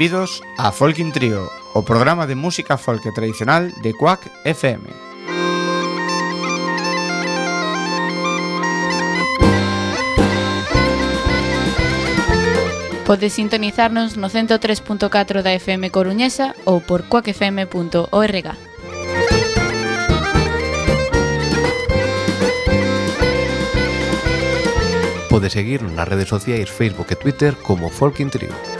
Benvidos a Folkin Trio, o programa de música folk tradicional de Quack FM. Podes sintonizarnos no 103.4 da FM Coruñesa ou por cuacfm.org. Podes seguirnos nas redes sociais Facebook e Twitter como Folkin Trio.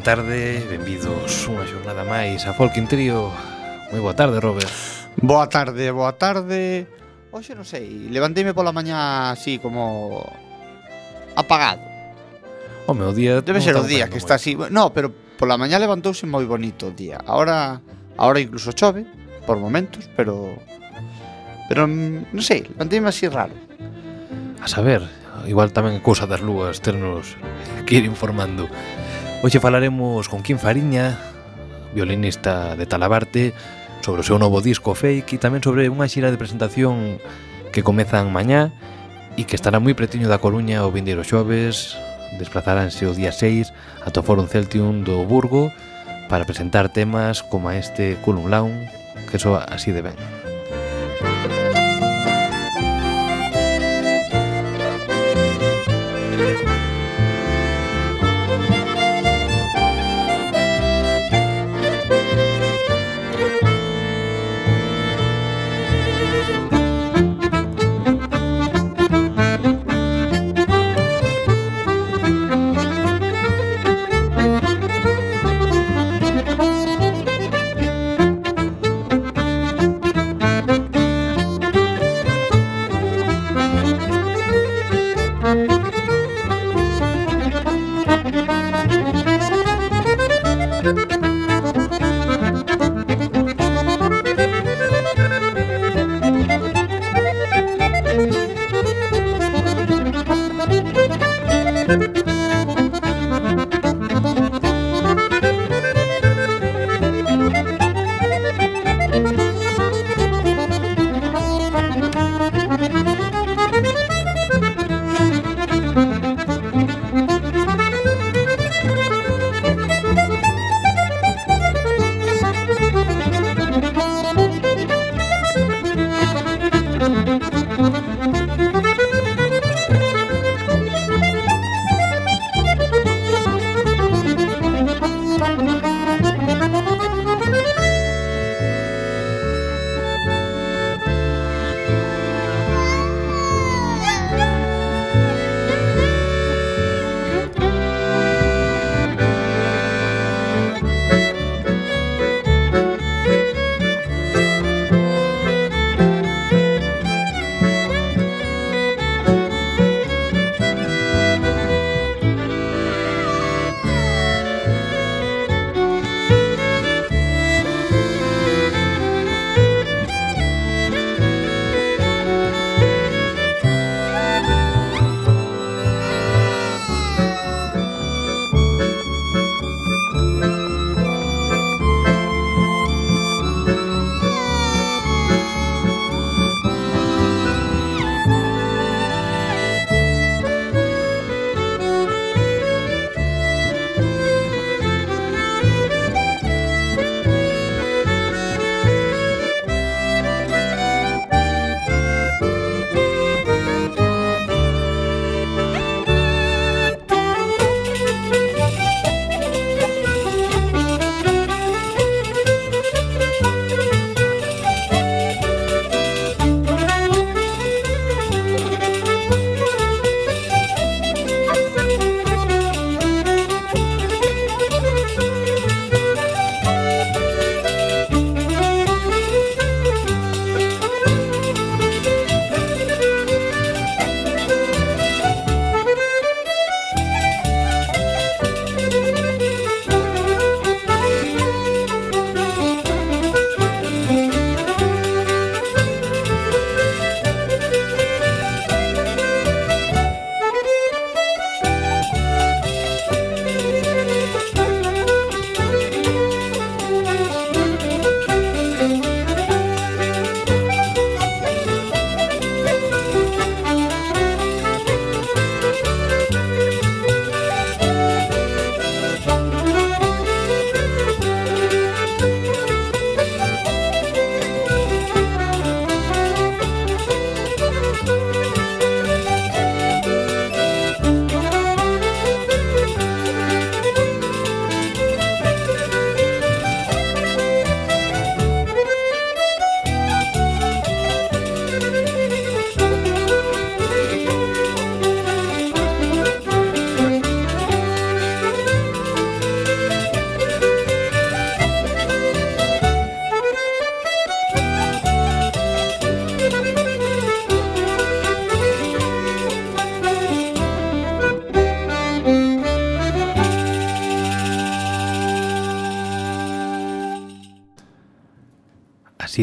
boa tarde, benvidos unha xornada máis a Folk Trio. Moi boa tarde, Robert. Boa tarde, boa tarde. Hoxe non sei, levanteime pola mañá así como apagado. O meu día Debe ser o día que moi. está así. No, pero pola mañá levantouse moi bonito o día. Ahora ahora incluso chove por momentos, pero pero non sei, levanteime así raro. A saber, igual tamén cousa das lúas ternos que ir informando. Hoxe falaremos con Kim Fariña, violinista de Talabarte, sobre o seu novo disco Fake e tamén sobre unha xira de presentación que comezan mañá e que estará moi pretiño da Coruña o vindeiro xoves, desplazaránse o día 6 ata o Celtium do Burgo para presentar temas como este Culum Laun, que soa así de ben.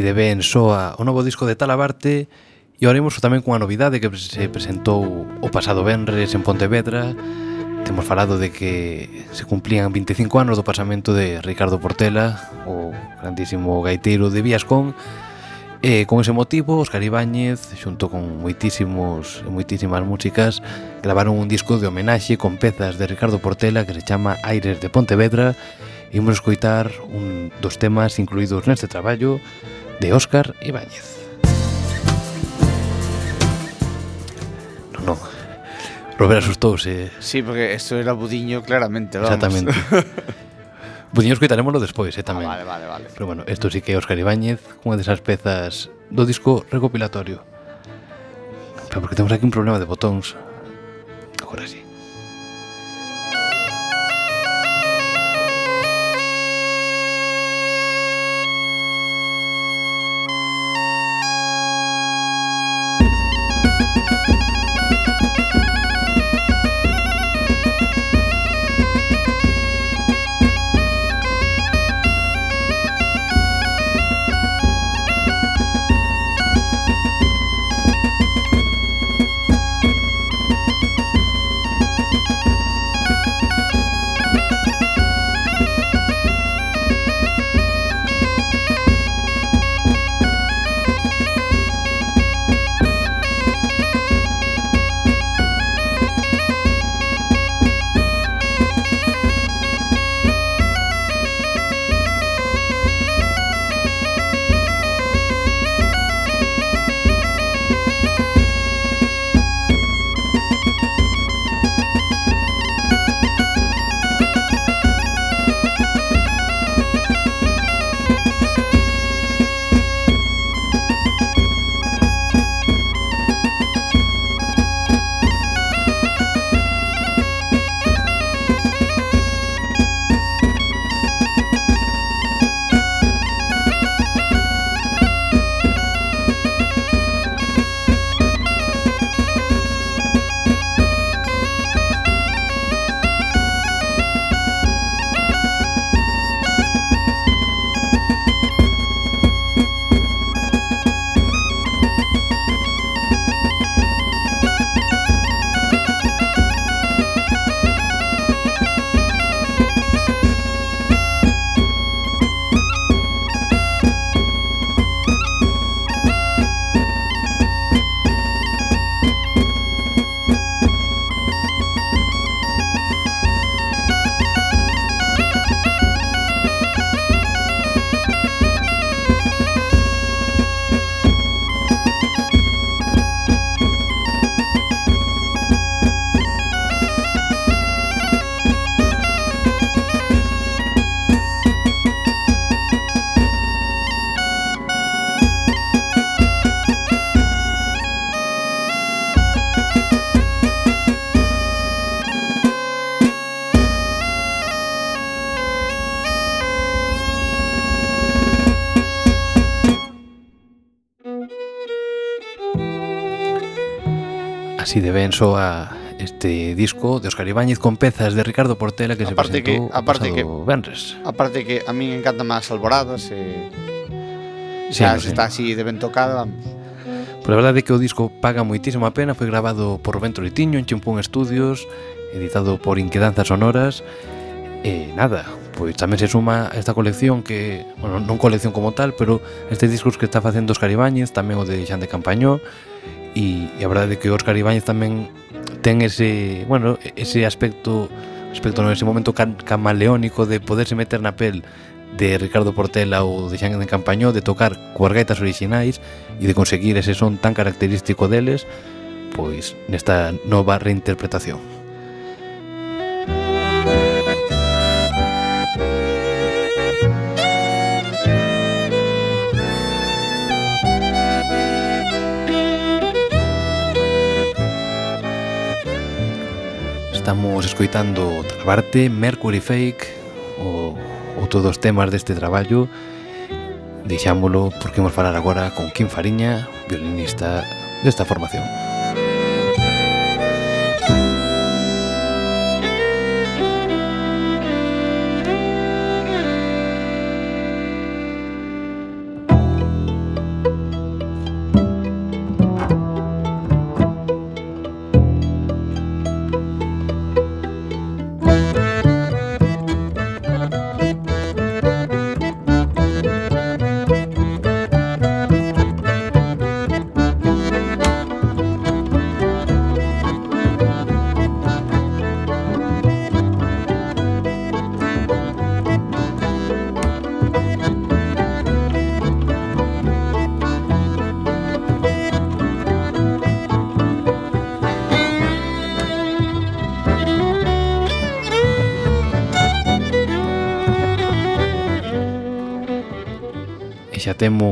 de ben soa o novo disco de Talabarte e oremos tamén cunha novidade que se presentou o pasado Benres en Pontevedra Temos falado de que se cumplían 25 anos do pasamento de Ricardo Portela o grandísimo gaiteiro de Viascón E con ese motivo, Óscar Ibáñez, xunto con moitísimos e moitísimas músicas, gravaron un disco de homenaxe con pezas de Ricardo Portela que se chama Aires de Pontevedra. Imos escoitar un dos temas incluídos neste traballo, de Óscar Ibáñez. Non, non. Robert asustouse. Sí, porque esto era Budiño claramente, vamos. Exactamente. Budiño escoitarémoslo despois, eh, tamén. Ah, vale, vale, vale. Pero bueno, isto sí que é Óscar Ibáñez, unha desas pezas do disco recopilatorio. Pero porque temos aquí un problema de botóns. Agora sí. así de benso a este disco de Óscar Ibáñez con pezas de Ricardo Portela que aparte se presentou que, aparte que, Benres. Aparte que a mí me encantan más alboradas e... Sí, xa no, está no. así de ben tocada, vamos. Pero a verdade é que o disco paga moitísima pena Foi grabado por Rubén Trolitiño en Chimpún Estudios Editado por Inquedanzas Sonoras E nada, pois tamén se suma a esta colección que Bueno, non colección como tal, pero estes discos que está facendo Óscar Ibáñez Tamén o de Xan de Campañó e, e a verdade é que Óscar Ibáñez tamén ten ese, bueno, ese aspecto aspecto no ese momento camaleónico de poderse meter na pel de Ricardo Portela ou de Xan de Campañó de tocar coas gaitas orixinais e de conseguir ese son tan característico deles pois nesta nova reinterpretación. Estamos escoitando Talabarte, Mercury Fake ou, ou todos os temas deste traballo. Deixámolo porque imos falar agora con Kim Fariña, violinista desta formación.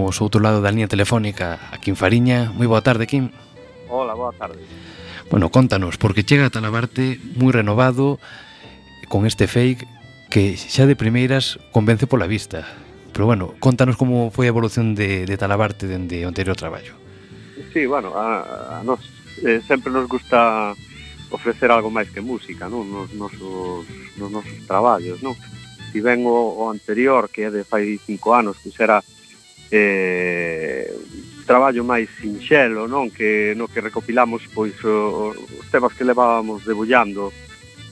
temos outro lado da línea telefónica a Kim Fariña. Moi boa tarde, Kim. Hola, boa tarde. Bueno, contanos, porque chega a Talabarte moi renovado con este fake que xa de primeiras convence pola vista. Pero bueno, contanos como foi a evolución de, de Talabarte dende o anterior traballo. Sí, bueno, a, a nos eh, sempre nos gusta ofrecer algo máis que música, non? Nos nosos, nos nosos traballos, non? Si ven o, o anterior, que é de fai cinco anos, que xera eh, traballo máis sinxelo, non? Que no que recopilamos pois o, os temas que levábamos debullando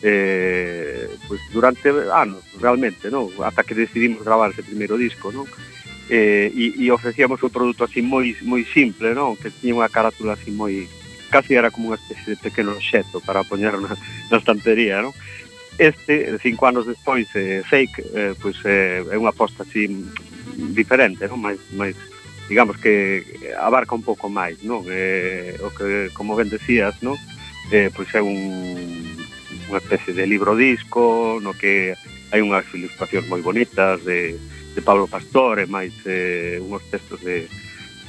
eh, pois durante anos, realmente, non? Ata que decidimos gravar ese primeiro disco, non? Eh, e, e ofrecíamos un produto así moi moi simple, non? Que tiña unha carátula así moi casi era como unha especie de pequeno xeto para poñer na, na estantería, non? Este, cinco anos despois, eh, Fake, eh, pois, eh, é unha aposta así diferente, non? Mais, mais digamos que abarca un pouco máis, non? Eh, o que, como ben decías, non? Eh, pois é un, unha especie de libro disco no que hai unhas ilustracións moi bonitas de, de Pablo Pastor e máis eh, unhos textos de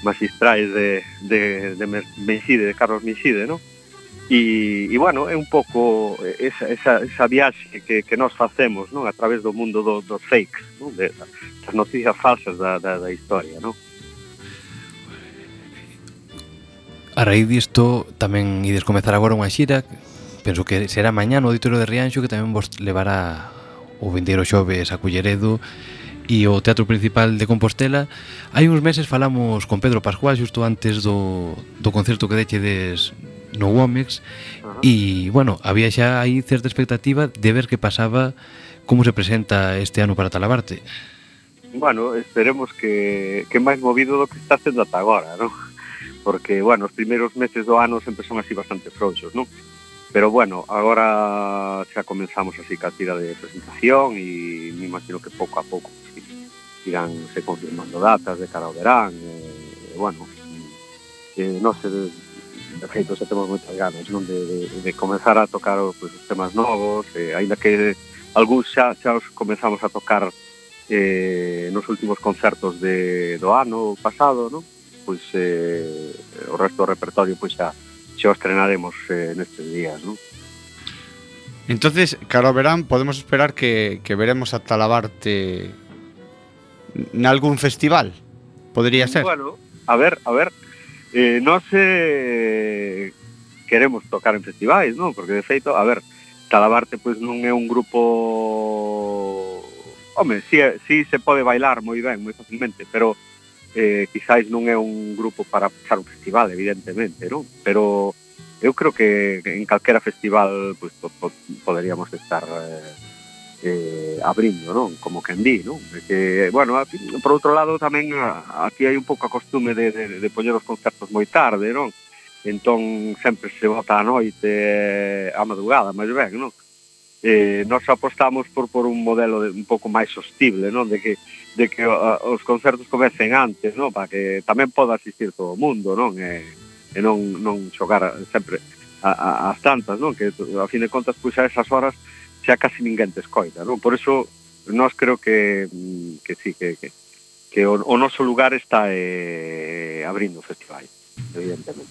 magistrais de, de, de Meixide, de Carlos Meixide, non? E, e bueno, é un pouco esa, esa, esa viaxe que, que nós facemos non a través do mundo do, dos fakes, non? De, das noticias falsas da, da, da historia. Non? A raíz disto tamén ides comezar agora unha xira Penso que será mañá no Auditorio de Rianxo Que tamén vos levará o vindeiro xoves a Culleredo E o Teatro Principal de Compostela Hai uns meses falamos con Pedro Pascual Justo antes do, do concerto que dechedes no Womex uh -huh. e, bueno, había xa aí certa expectativa de ver que pasaba como se presenta este ano para Talabarte. Bueno, esperemos que, que máis movido do que está sendo ata agora, non? Porque, bueno, os primeiros meses do ano sempre son así bastante frouxos, non? Pero bueno, agora xa comenzamos así ca tira de presentación e me imagino que pouco a pouco pues, irán se confirmando datas de cara ao verán e, bueno, eh, non sei, de feito, xa temos moitas ganas non? De, de, de comenzar a tocar pues, os temas novos, eh, aínda que algúns xa, xa os comenzamos a tocar eh, nos últimos concertos de, do ano pasado, non? pois eh, o resto do repertorio pois xa, xa os estrenaremos eh, nestes días, non? Entonces, caro verán, podemos esperar que, que veremos a Talabarte nalgún festival? Podría ser? Bueno, a ver, a ver, eh, nós eh, queremos tocar en festivais, non? Porque de feito, a ver, Talabarte pois non é un grupo Home, si, si se pode bailar moi ben, moi facilmente, pero eh, quizáis non é un grupo para pasar un festival, evidentemente, non? Pero eu creo que en calquera festival pues, po, po, poderíamos estar eh, eh, abrindo, non? Como quen di, non? E que, bueno, por outro lado tamén a, aquí hai un pouco a costume de, de, de poñer os concertos moi tarde, non? Entón sempre se vota a noite eh, a madrugada, máis ben, non? Eh, nós apostamos por, por un modelo de, un pouco máis sostible, non? De que, de que a, os concertos comecen antes, non? Para que tamén poda asistir todo o mundo, non? E, e non, non xogar sempre a, a, as tantas, non? Que a fin de contas, pois a esas horas xa casi ninguén te escoita, non? Por eso nós creo que mm, que sí, que, que, que o, o noso lugar está eh, abrindo o festival, evidentemente.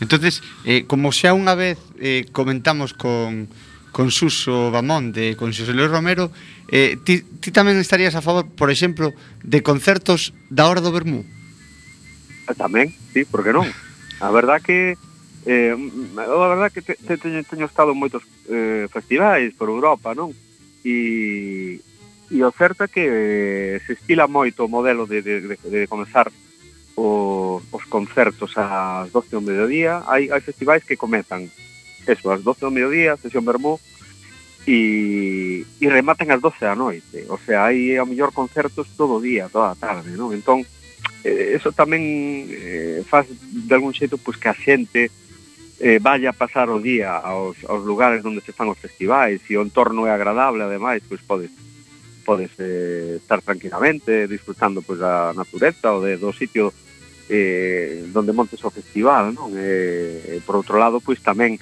Entonces, eh, como xa unha vez eh, comentamos con con Suso Bamonde, con Xosé Luis Romero, eh, ti, ti tamén estarías a favor, por exemplo, de concertos da hora do Bermú? Ah, tamén, sí, por que non? A verdad que Eh, a verdad que te, te, teño, teño estado en moitos eh, festivais por Europa, non? E, e o certo é que eh, se estila moito o modelo de, de, de, de comenzar o, os concertos ás 12 do mediodía. Hai, hai festivais que comezan eso, ás 12 do mediodía, sesión Bermú, e, e rematan ás 12 da noite. O sea, hai ao mellor concertos todo o día, toda a tarde, non? Entón, eh, eso tamén eh, faz de algún xeito pois, que a xente eh, vaya a pasar o día aos, aos lugares onde se fan os festivais e o entorno é agradable, ademais, pois podes podes eh, estar tranquilamente disfrutando pois da natureza ou de, do sitio eh, donde montes o festival, non? Eh, por outro lado, pois tamén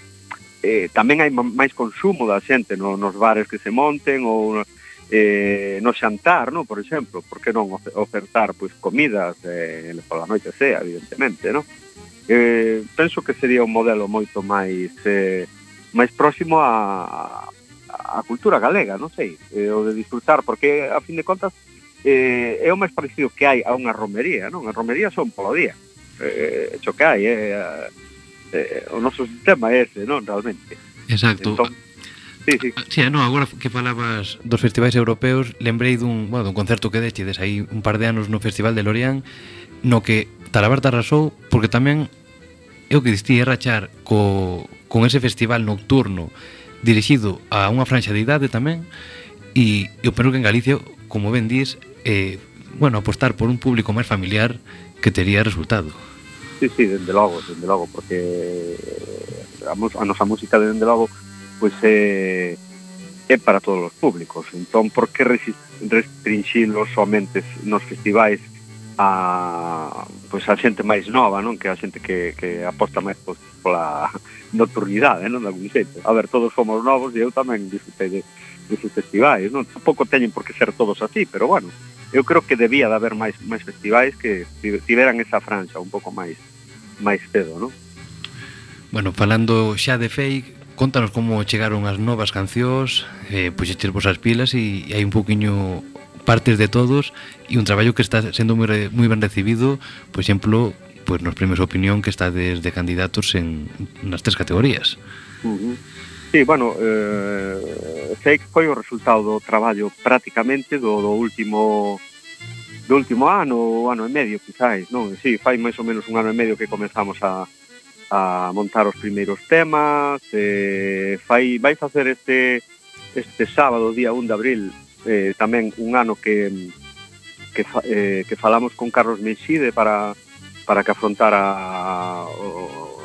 eh, tamén hai máis consumo da xente no, nos bares que se monten ou eh, no xantar, no, por exemplo, por que non ofertar pois comidas eh, pola noite sea, evidentemente, non? eh, penso que sería un modelo moito máis eh, máis próximo a, a cultura galega, non sei, eh, o de disfrutar, porque a fin de contas eh, é o máis parecido que hai a unha romería, non? A romería son polo día, eh, xo que hai, eh, eh, eh, o noso sistema é ese, non, realmente. Exacto. Entón, Sí, sí. Ah, sí, ah, no, agora que falabas dos festivais europeos, lembrei dun, bueno, dun concerto que deches aí un par de anos no Festival de Lorient, no que Talabarta arrasou porque tamén é o que distí é rachar co, con ese festival nocturno dirixido a unha franxa de idade tamén e, eu penso que en Galicia, como ben dís, eh, bueno, apostar por un público máis familiar que tería resultado. Sí, sí, dende logo, dende logo, porque eh, a, a nosa música dende logo pois pues, é, é para todos os públicos. Entón, por que restringilos somente nos festivais a pois a xente máis nova, non? Que a xente que, que aposta máis pois, pola nocturnidade, non? De algún xeito. A ver, todos fomos novos e eu tamén disfrutei de, deses festivais, non? Tampouco teñen por que ser todos así, pero bueno, eu creo que debía de haber máis máis festivais que tiveran esa franxa un pouco máis máis cedo, non? Bueno, falando xa de fake, contanos como chegaron as novas cancións, eh, puxetes vos as pilas e, e hai un poquinho partes de todos e un traballo que está sendo moi, moi ben recibido, por exemplo, pues, nos premios opinión que está desde candidatos en nas tres categorías. Uh -huh. Sí, bueno, eh, sei foi o resultado do traballo prácticamente do, do último do último ano, o ano e medio, quizáis, non? Sí, fai máis ou menos un ano e medio que comenzamos a, a montar os primeiros temas, eh, fai, vai facer este, este sábado, día 1 de abril, eh, tamén un ano que que, eh, que falamos con Carlos Meixide para, para que afrontara a,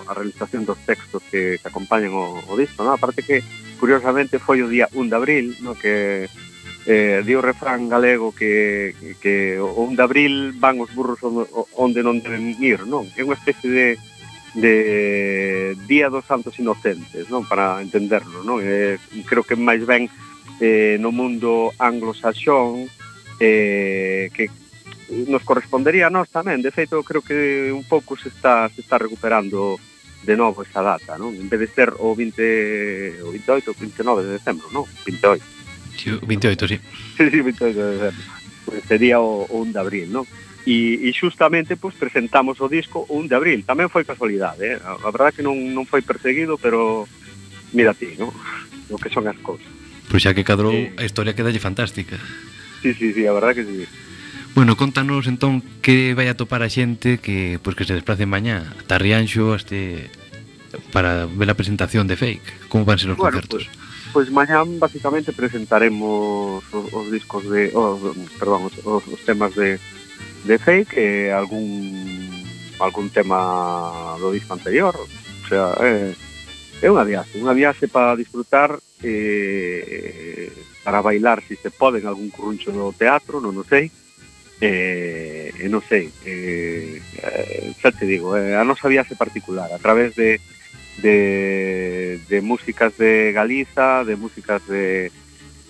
a realización dos textos que, que acompañan o, o disco, non? Aparte que, curiosamente, foi o día 1 de abril, no que eh, di o refrán galego que, que o 1 de abril van os burros onde non deben ir, non? É unha especie de, de Día dos Santos Inocentes, non? Para entenderlo, non? Eh, creo que máis ben eh, no mundo anglosaxón eh, que nos correspondería a nós tamén. De feito, creo que un pouco se está, se está recuperando de novo esa data, non? En vez de ser o 20 o 28 o 29 de decembro, non? 28. Sí, 28, sí. Sí, sí, 28 de decembro. Pues sería o, o 1 de abril, non? E, e justamente pues, presentamos o disco o 1 de abril. Tamén foi casualidade, eh? A, a verdade que non, non foi perseguido, pero mira ti, non? O que son as cousas. Pois xa que cadrou, sí. a historia quedalle fantástica. Sí, sí, sí, a verdad que sí. Bueno, contanos entón que vai a topar a xente que pois que se desplace mañá a Rianxo este para ver a presentación de Fake. Como van ser os bueno, concertos? Pois, pois mañá basicamente presentaremos os, os discos de os, perdón, os, os, temas de de Fake e eh, algún algún tema do disco anterior, o sea, eh é unha viaxe, unha viaxe para disfrutar eh, para bailar se se pode en algún curruncho do teatro, non o sei, eh, e non eh, xa te digo eh, a nosa viaxe particular a través de, de, de músicas de Galiza de músicas de,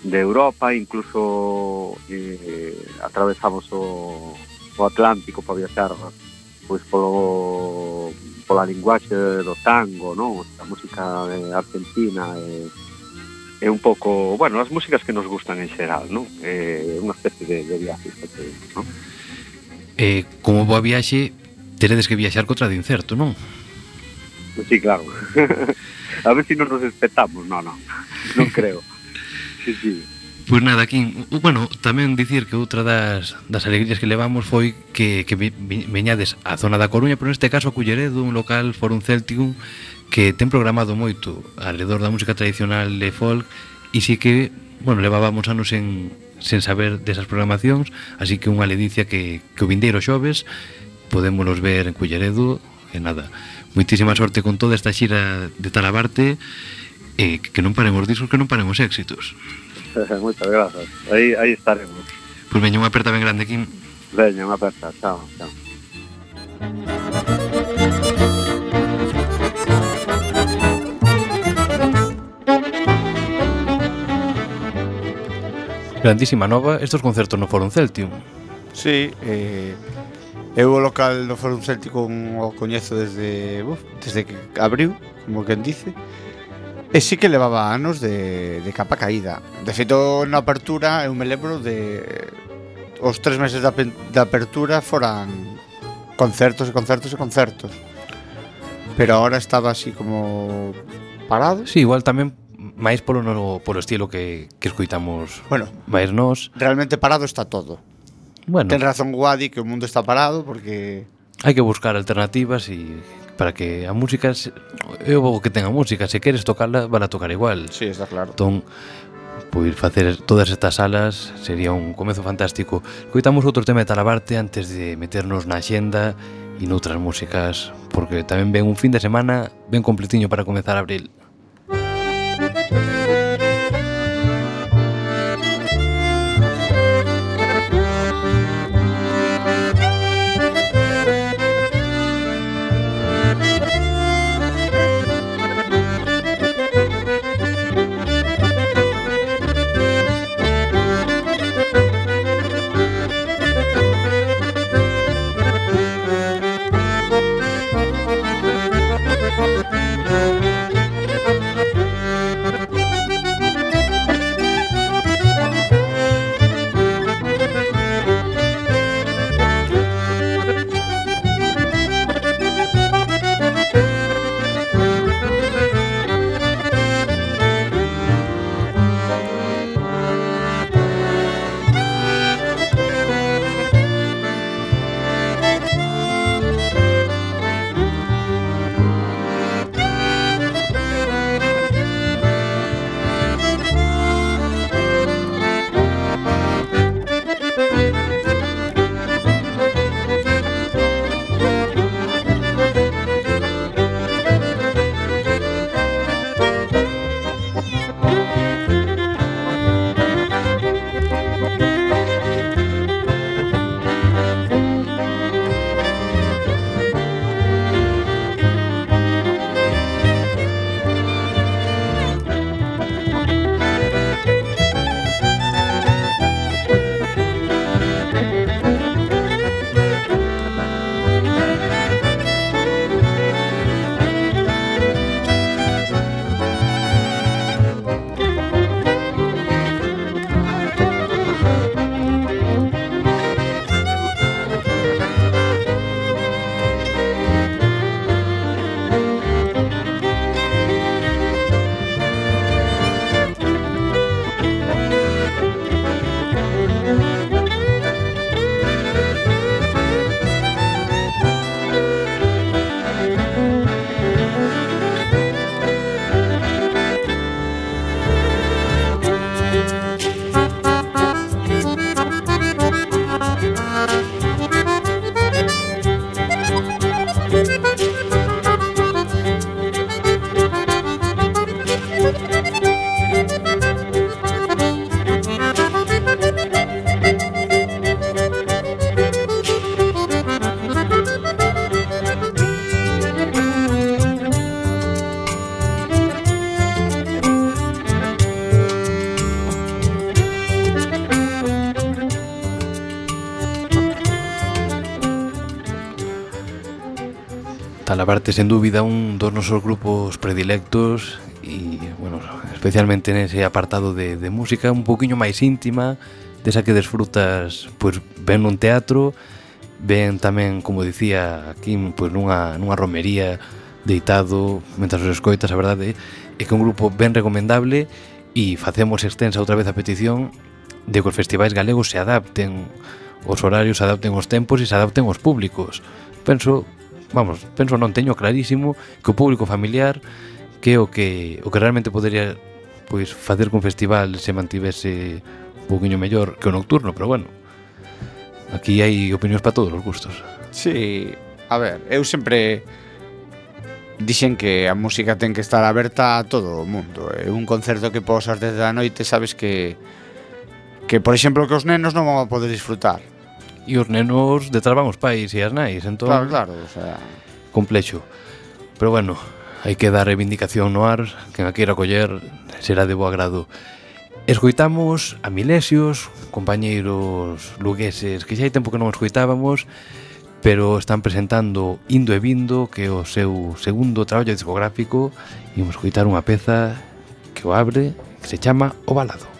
Europa incluso eh, atravesamos o, o Atlántico para viaxar pois polo pola linguaxe do tango, non? A música eh, argentina eh, e, e un pouco, bueno, as músicas que nos gustan en xeral, non? É eh, unha especie de, de viaxe, non? Eh, como boa viaxe, teredes que viaxar contra de incerto, non? Sí, claro. a ver se si nos respetamos, non, non, non creo. Sí, sí. Pois nada, aquí, bueno, tamén dicir que outra das, das alegrías que levamos foi que, que veñades a zona da Coruña, pero neste caso a Culleredo, un local Forum Celticum que ten programado moito alrededor da música tradicional de folk e si que, bueno, levábamos anos en, sen saber desas programacións, así que unha ledicia que, que o vindeiro xoves podémonos ver en Culleredo e nada. Moitísima sorte con toda esta xira de Talabarte e que non paremos discos, que non paremos éxitos. moitas grazas. Aí, aí estaremos. Pois veña, unha aperta ben grande, aquí. Veña, unha aperta. Chao, chao. Grandísima nova estos concertos no Forum Celtium. Sí, eh, eu o local do Forum Celtium o coñezo desde, buf, desde que abriu, como quen dice. E sí que levaba anos de, de capa caída. De feito, na apertura, eu me lembro de Os tres meses da, da apertura foran concertos e concertos e concertos. Pero ahora estaba así como parado. Sí, igual tamén máis polo, no, polo estilo que, que escuitamos bueno, máis nos Realmente parado está todo. Bueno. Ten razón Guadi que o mundo está parado porque... Hai que buscar alternativas e para que a música é o que ten a música, se queres tocarla, van a tocar igual. Sí, está claro. Entón, pois facer todas estas salas sería un comezo fantástico. Coitamos outro tema de Talabarte antes de meternos na xenda e noutras músicas, porque tamén ven un fin de semana ben completiño para comezar abril. Música parte, sen dúbida, un dos nosos grupos predilectos e, bueno, especialmente nese apartado de, de música un poquinho máis íntima, desa que desfrutas pois ben nun teatro, ben tamén, como dicía aquí, pois nunha, nunha romería deitado, mentras os escoitas, a verdade, é que un grupo ben recomendable e facemos extensa outra vez a petición de que os festivais galegos se adapten os horarios, se adapten os tempos e se adapten os públicos. Penso vamos, penso non teño clarísimo que o público familiar que o que o que realmente podería pois facer que un festival se mantivese un poquinho mellor que o nocturno, pero bueno. Aquí hai opinións para todos os gustos. Sí, a ver, eu sempre dixen que a música ten que estar aberta a todo o mundo. É un concerto que posas desde a noite, sabes que que por exemplo que os nenos non van a poder disfrutar e os nenos detrás van os pais e as nais, entón... Claro, claro, o sea... Complexo. Pero bueno, hai que dar reivindicación no ar, quen a queira coller será de bo agrado. Escoitamos a Milesios, compañeiros lugueses que xa hai tempo que non escoitábamos, pero están presentando Indo e Vindo, que é o seu segundo traballo discográfico, e vamos escoitar unha peza que o abre, que se chama O Balado.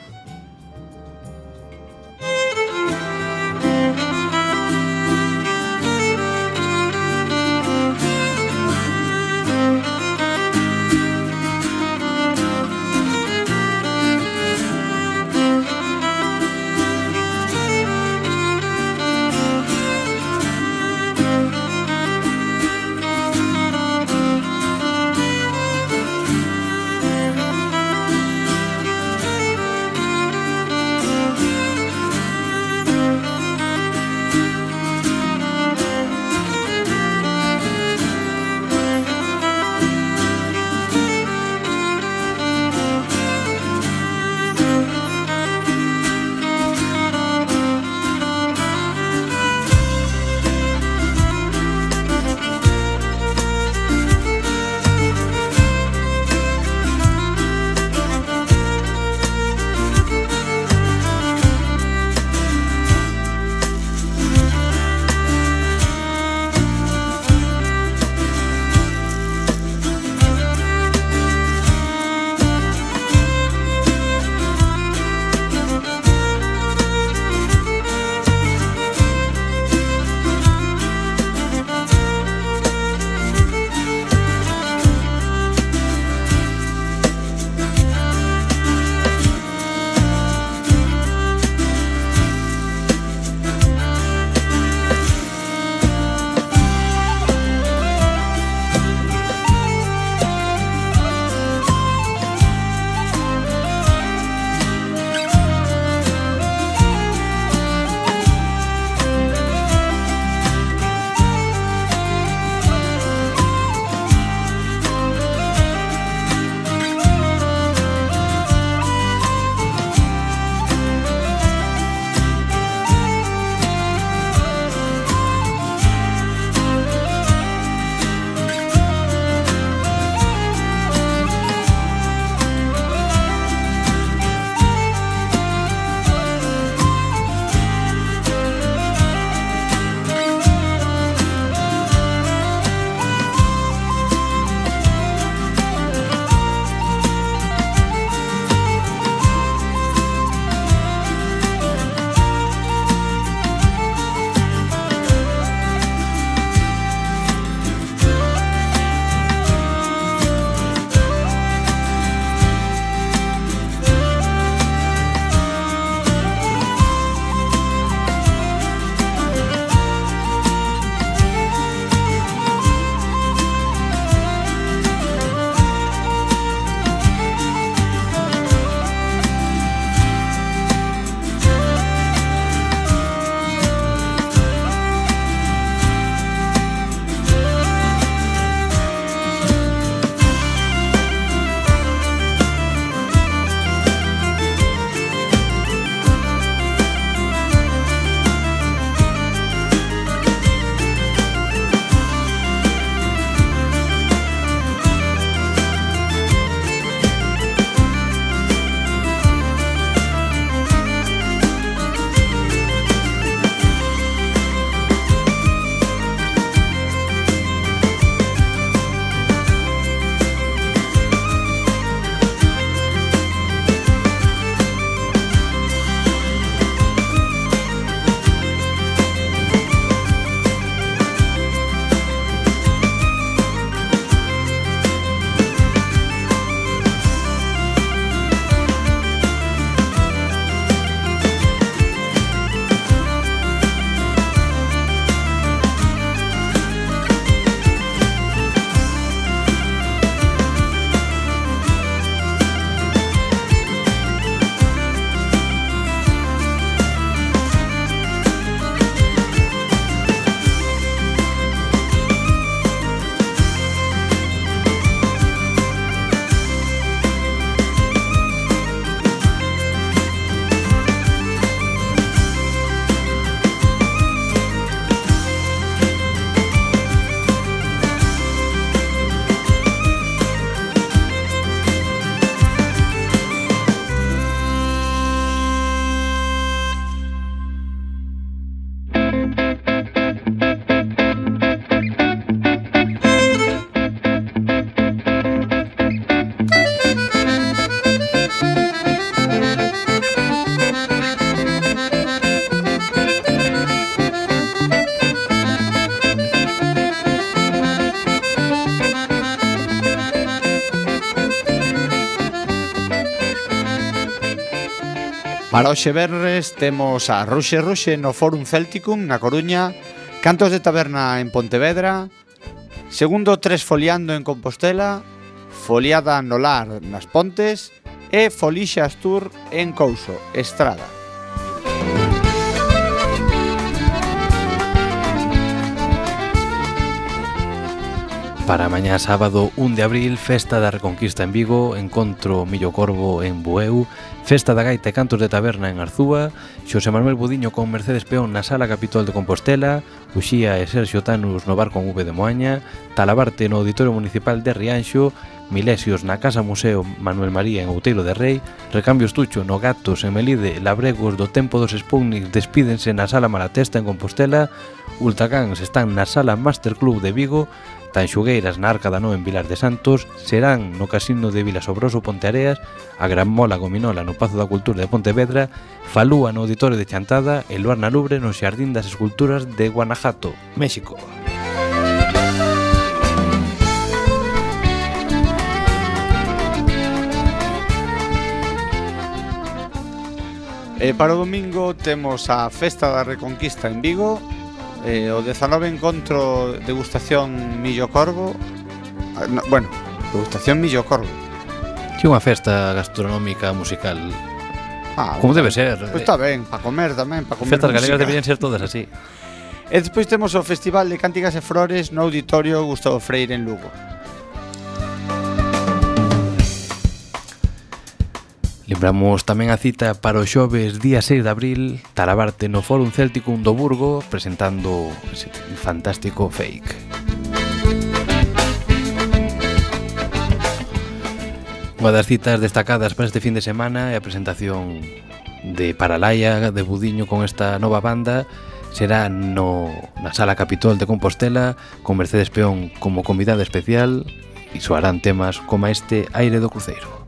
Para hoxe verres temos a Ruxe Ruxe no Fórum Celticum na Coruña, Cantos de Taberna en Pontevedra, Segundo Tres Foliando en Compostela, Foliada no Lar nas Pontes e Folixas Tour en Couso, Estrada. Para mañá sábado 1 de abril, Festa da Reconquista en Vigo, Encontro Millo Corvo en Bueu, Festa da Gaita e Cantos de Taberna en Arzúa, Xosé Manuel Budiño con Mercedes Peón na Sala Capitol de Compostela, Uxía e Sergio Tanus no Bar con V de Moaña, Talabarte no Auditorio Municipal de Rianxo, Milesios na Casa Museo Manuel María en Outeiro de Rei, Recambio Tucho no Gatos en Melide, Labregos do Tempo dos Sputnik despídense na Sala Malatesta en Compostela, Ultracans están na Sala Master Club de Vigo Tanxugueiras na Arca da Nó en Vilar de Santos, Serán no Casino de Vila Sobroso Ponteareas, a Gran Mola Gominola no Pazo da Cultura de Pontevedra, Falúa no Auditorio de Chantada e Luar na Lubre no Xardín das Esculturas de Guanajuato, México. E para o domingo temos a Festa da Reconquista en Vigo, eh, o 19 encontro degustación Millo Corvo. Ah, no, bueno, degustación Millo Corvo. Que unha festa gastronómica musical. Ah, Como debe ser Pois pues eh, está ben, para comer tamén pa comer Festas galegas deberían ser todas así. E despois temos o Festival de Cánticas e Flores no Auditorio Gustavo Freire en Lugo. Lembramos tamén a cita para o xoves día 6 de abril Tarabarte no Fórum Céltico do Burgo presentando ese fantástico fake. Unha das citas destacadas para este fin de semana é a presentación de Paralaya de Budiño con esta nova banda será no, na Sala Capitol de Compostela con Mercedes Peón como convidada especial e soarán temas como este Aire do Cruceiro.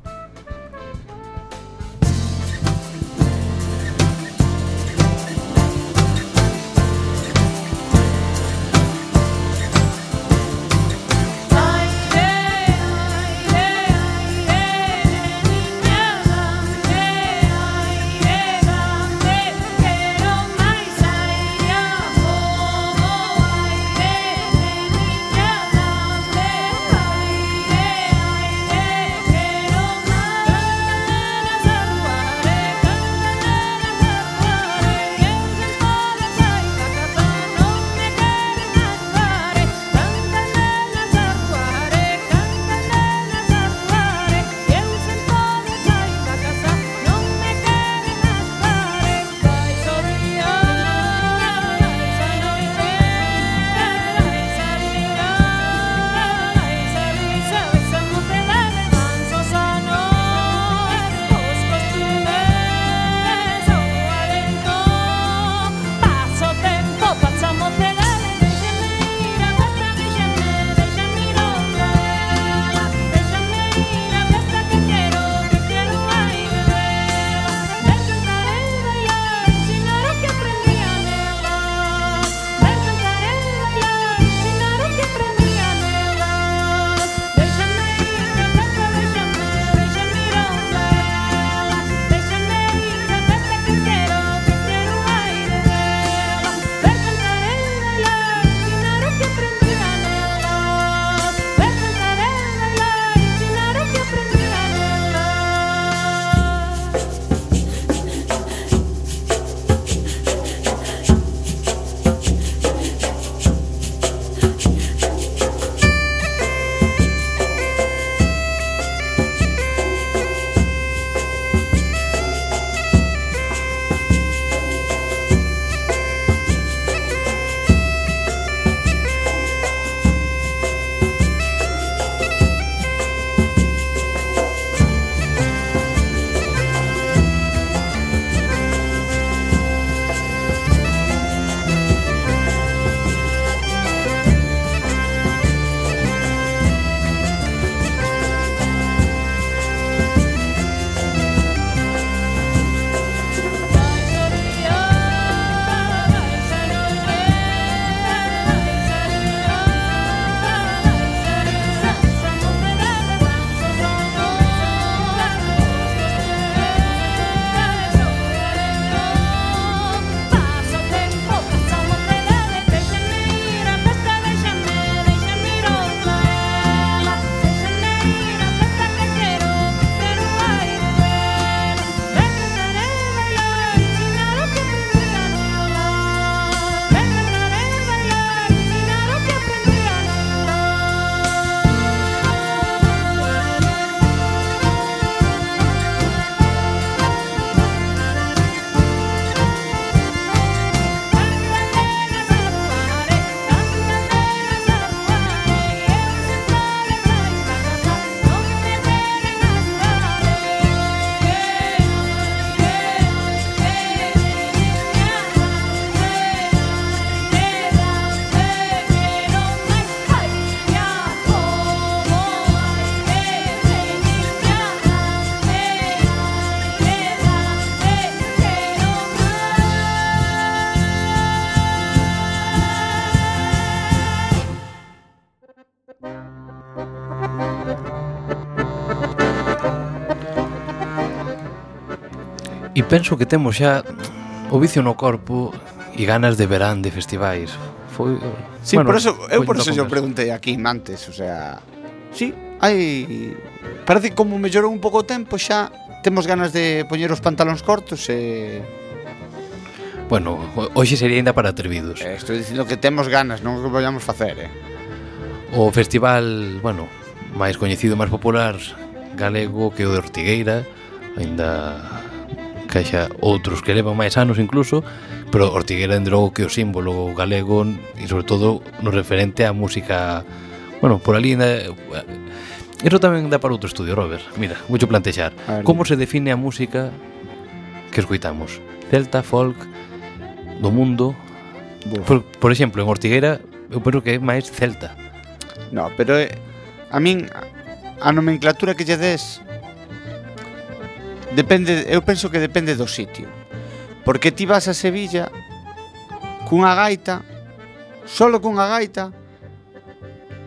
penso que temos xa o vicio no corpo e ganas de verán de festivais. Foi, sí, bueno, por eso, eu por eso yo preguntei aquí antes, o sea, sí, hai parece que como mellorou un pouco o tempo xa temos ganas de poñer os pantalóns cortos e Bueno, hoxe sería ainda para atrevidos. Eh, estou dicindo que temos ganas, non que vayamos facer, eh. O festival, bueno, máis coñecido, máis popular galego que o de Ortigueira, ainda que haxa outros que levan máis anos incluso, pero Ortigueira dende logo que o símbolo galego e sobre todo no referente á música, bueno, por ali na, Eso tamén dá para outro estudio, Robert. Mira, mucho plantexar. Como se define a música que escoitamos? Celta, folk, do mundo. Por, por exemplo, en Ortigueira, eu penso que é máis celta. No, pero eh, a min a nomenclatura que lle des depende, eu penso que depende do sitio. Porque ti vas a Sevilla cunha gaita, solo cunha gaita,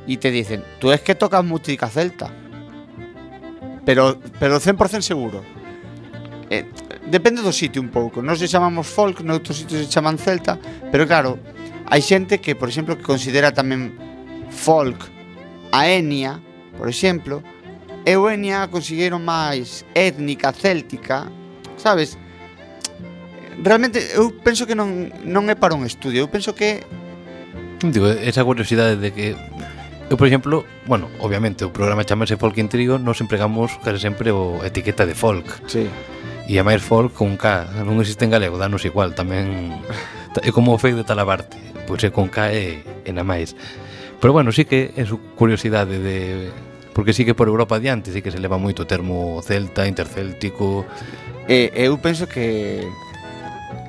e te dicen, tú es que tocas música celta. Pero, pero 100% seguro. Eh, depende do sitio un pouco. Nós se chamamos folk, noutros sitios se chaman celta, pero claro, hai xente que, por exemplo, que considera tamén folk a Enia, por exemplo, Eugenia conseguiron máis étnica céltica, sabes? Realmente eu penso que non non é para un estudio, eu penso que digo, esa curiosidade de que Eu, por exemplo, bueno, obviamente o programa chamase Folk en Trigo, nos empregamos case sempre o etiqueta de folk. Sí. E a máis folk con K, non existe en galego, danos igual, tamén é como o fake de Talabarte, pois é con K e, e na máis. Pero bueno, sí que é su curiosidade de porque sí que por Europa adiante sí que se leva moito o termo celta, intercéltico. Eh, eu penso que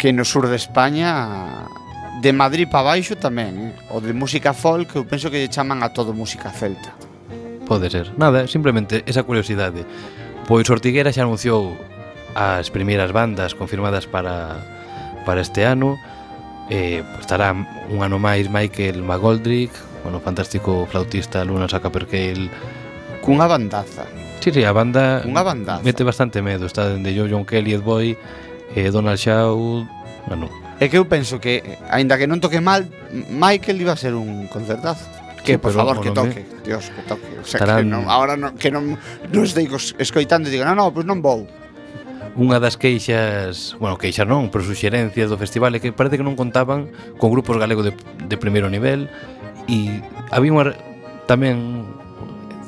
que no sur de España de Madrid para baixo tamén, eh? o de música folk, eu penso que lle chaman a todo música celta. Pode ser. Nada, simplemente esa curiosidade. Pois Ortiguera xa anunciou as primeiras bandas confirmadas para para este ano. Eh, estará un ano máis Michael McGoldrick, bueno, fantástico flautista Luna Sacaperqueil, cunha bandaza. Sí, sí, a banda cunha bandaza. mete bastante medo, está dende yo John Kelly, Ed Boy, eh, Donald Shaw, bueno. É que eu penso que, aínda que non toque mal, Michael iba a ser un concertazo. Que, sí, por favor, que toque, me... Dios, que toque. O sea, Estarán... que non, ahora non, que non, non estou escoitando e digo, non, non, pois non vou. Unha das queixas, bueno, queixas non, pero suxerencias do festival é que parece que non contaban con grupos galegos de, de primeiro nivel e había unha, tamén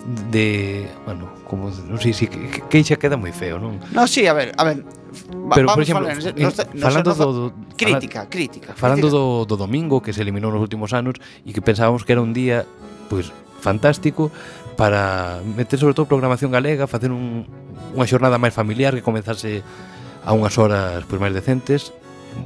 de, bueno, como non sei se si, queixa queda moi feo, non? No, si, sí, a ver, a ver. Va, Pero por exemplo, falar, en, nos, falando nos, do, do crítica, crítica. Falando crítica. do do domingo que se eliminou nos últimos anos e que pensábamos que era un día pois pues, fantástico para meter sobre todo programación galega, facer un, unha xornada máis familiar que comezase a unhas horas pois, máis decentes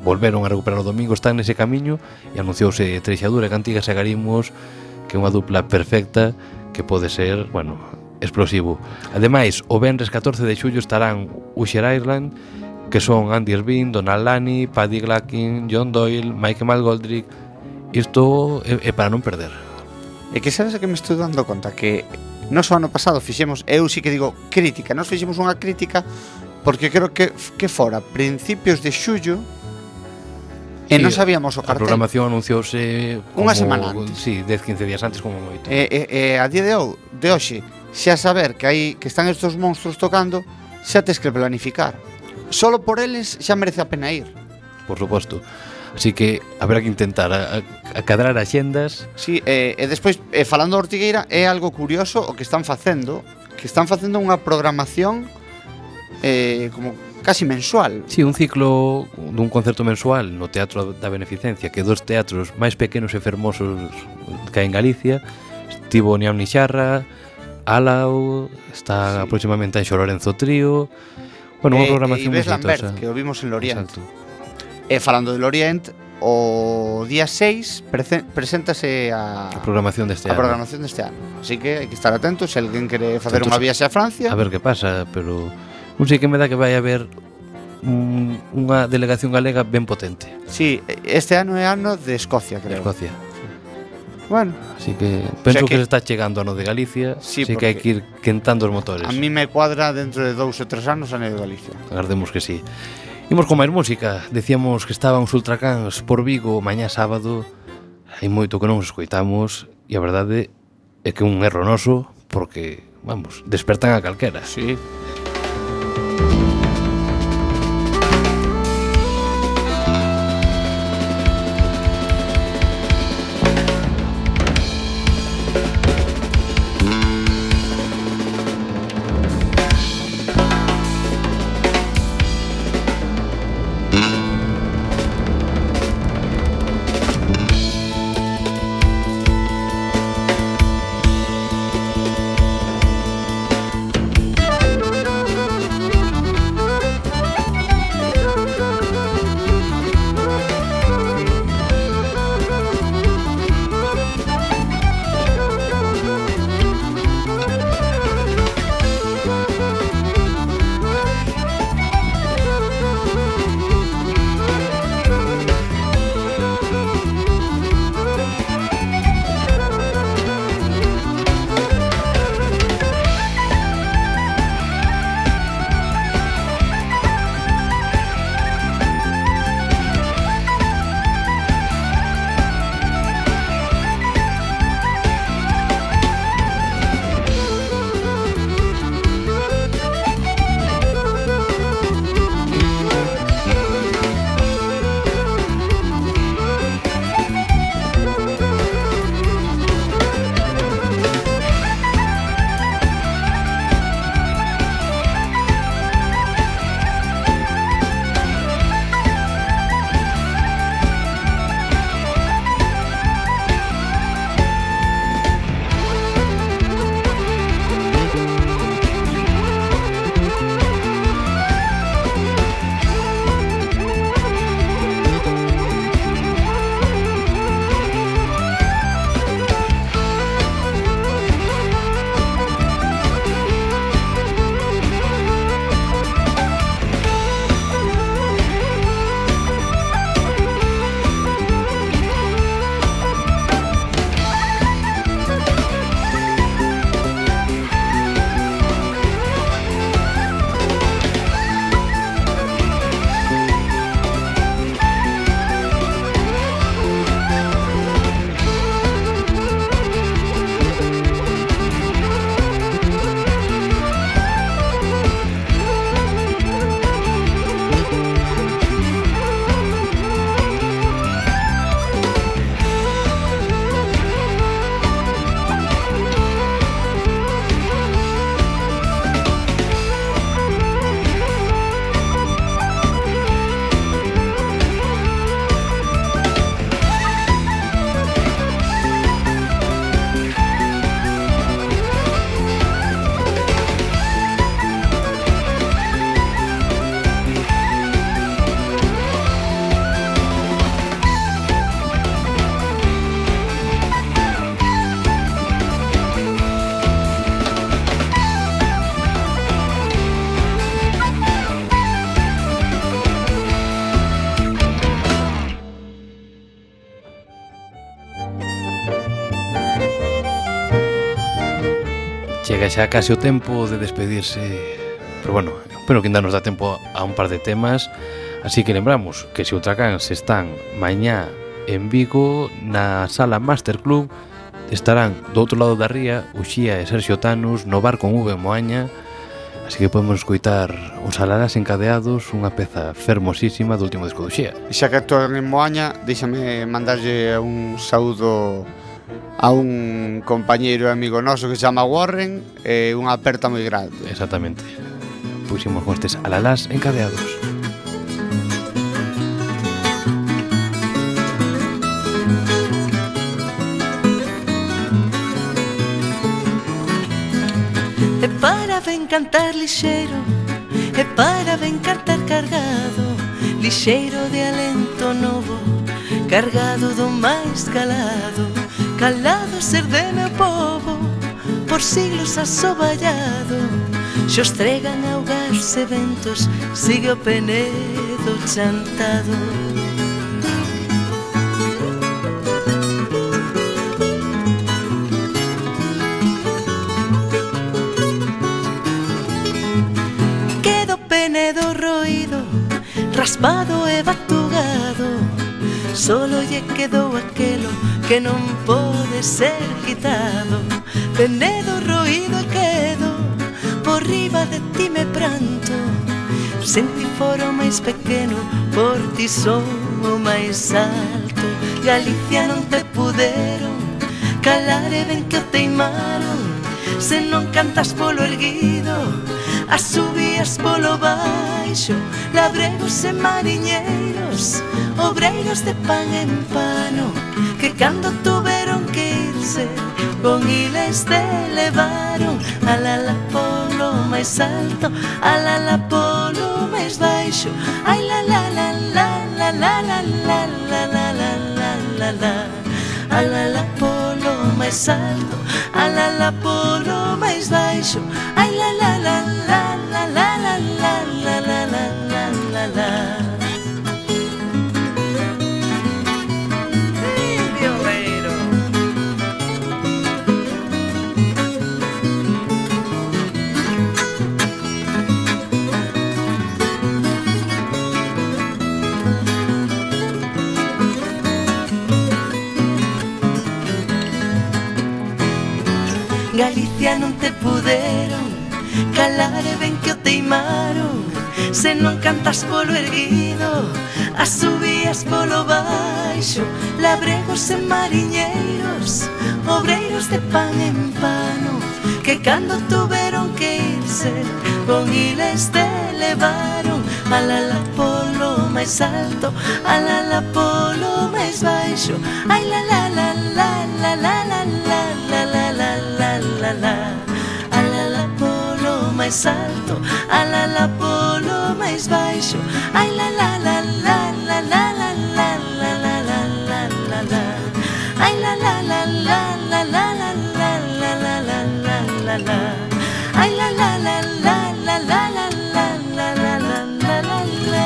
volveron a recuperar o domingo, están nese camiño e anunciouse Treixadura e Cantigas e que é unha dupla perfecta que pode ser, bueno, explosivo. Ademais, o venres 14 de xullo estarán Usher Ireland, que son Andy Irvine, Donald Lani, Paddy Glackin, John Doyle, Mike Malgoldrick. Isto é, é para non perder. E que sabes que me estou dando conta que nos o ano pasado fixemos, eu sí que digo crítica, nos fixemos unha crítica porque creo que que fora principios de xullo E sí, non sabíamos o cartel. A programación anunciouse como, unha semana antes. Sí, 10, 15 días antes como moito. E, e, e a día de, ho, de hoxe, xa saber que hai que están estes monstruos tocando, xa tes que planificar. Solo por eles xa merece a pena ir. Por suposto. Así que haberá que intentar acadrar axendas. Sí, e, e despois e, falando de Ortigueira é algo curioso o que están facendo, que están facendo unha programación eh, como casi mensual. Sí, un ciclo dun concerto mensual no Teatro da Beneficencia, que dos teatros máis pequenos e fermosos que hai en Galicia, estivo Niam Nixarra, Alao, está sí. próximamente en Xolorenzo Trío, bueno, unha eh, programación moi exitosa. que o vimos en Lorient. Exacto. E falando de Lorient, o día 6 prese preséntase a a programación deste a ano. A programación deste ano. Así que hai que estar atentos se alguén quere facer unha viaxe a Francia. A ver que pasa, pero un sei que me dá que vai haber un, unha delegación galega ben potente. Sí, este ano é ano de Escocia, creo. Escocia. Bueno. Así que penso o sea que, que se está chegando ano de Galicia, sí, así que hai que ir quentando os motores. A mí me cuadra dentro de dous ou tres anos ano de Galicia. Agardemos que sí. Imos con máis música. Decíamos que estaban os Ultracans por Vigo mañá sábado. Hai moito que non os escoitamos e a verdade é que un erro noso porque, vamos, despertan a calquera. Sí. Thank you. xa case o tempo de despedirse Pero bueno, pero que ainda nos dá tempo a un par de temas Así que lembramos que se Outracán se están mañá en Vigo na sala Master Club estarán do outro lado da ría Uxía e Sergio Tanus no bar con V Moaña Así que podemos escoitar os alarás encadeados unha peza fermosísima do último disco do Xea. Xa que actúan en Moaña, déxame mandarlle un saúdo a un compañeiro e amigo noso que se chama Warren e unha aperta moi grande. Exactamente. Puximos costes alalás encadeados. E para ben cantar lixeiro E para ben cantar cargado Lixeiro de alento novo Cargado do máis calado Calado ser de meu povo Por siglos asoballado. Xos tregan augas e ventos Sigue penedo chantado. Quedo penedo roído raspado e batugado Solo lle quedou aquelo que non pode ser quitado Venedo roído e quedo Por riba de ti me pranto Senti foro máis pequeno Por ti son o máis alto Galicia non te puderon Calar e ben que o teimaron Se non cantas polo erguido As subías polo baixo Labregos e mariñeiros Obreiros de pan en pano Que cando tuve se con hiles te elevaron al ala polo máis alto al ala polo máis baixo ai la la la la la la la la la la la la la la al ala polo máis alto al ala polo máis baixo ai bestia non te puderon Calar e ben que o teimaron Se non cantas polo erguido As subías polo baixo. Labregos e mariñeiros Obreiros de pan en pano. Que cando tuveron que irse Con iles te levaron. Alala polo máis alto Alala polo máis baixo. Ai la la la la la la la la la la la la la la Alala polo máis alto Alala polo máis baixo ai la la la la la la la la la la la la la la ai la la la la la la la la la la la la la la ai la la la la la la la la la la la la la la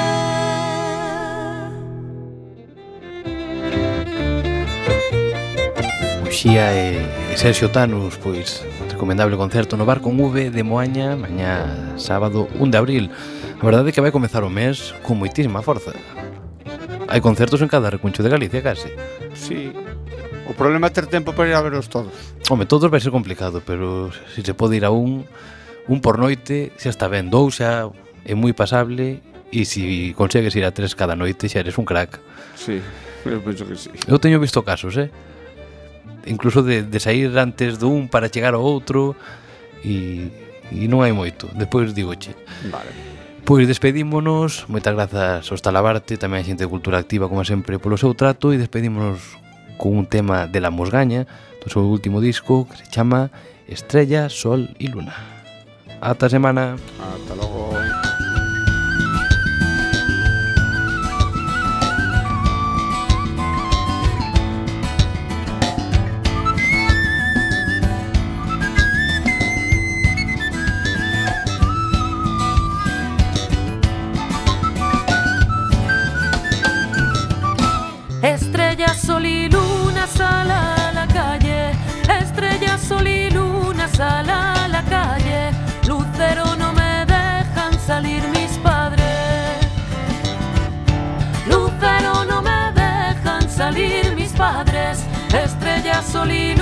Uxía e Sergio Tanus, pois recomendable concerto no Bar con V de Moaña mañá sábado 1 de abril. A verdade é que vai comezar o mes con moitísima forza. Hai concertos en cada recuncho de Galicia, case. Sí. O problema é ter tempo para ir a veros todos. Home, todos vai ser complicado, pero se se pode ir a un, un por noite, xa está ben, dous xa é moi pasable e se consegues ir a tres cada noite xa eres un crack. Sí, eu penso que sí. Eu teño visto casos, eh? incluso de, de sair antes dun para chegar ao outro e, e non hai moito, despois digoche. Vale. Pois despedímonos, moitas grazas aos Talabarte, tamén a xente de Cultura Activa como sempre polo seu trato e despedímonos con un tema de La Mosgaña do seu último disco que se chama Estrella, Sol e Luna. Ata semana. Ata logo. Sol y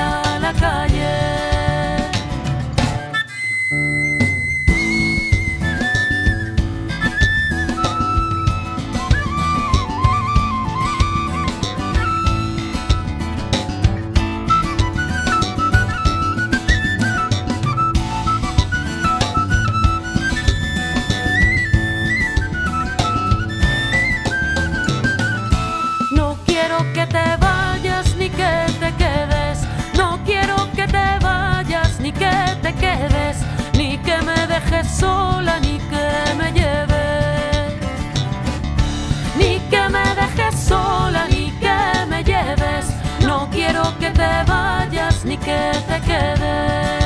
a la calle. Sola ni que me lleves. Ni que me dejes sola ni que me lleves. No quiero que te vayas ni que te quedes.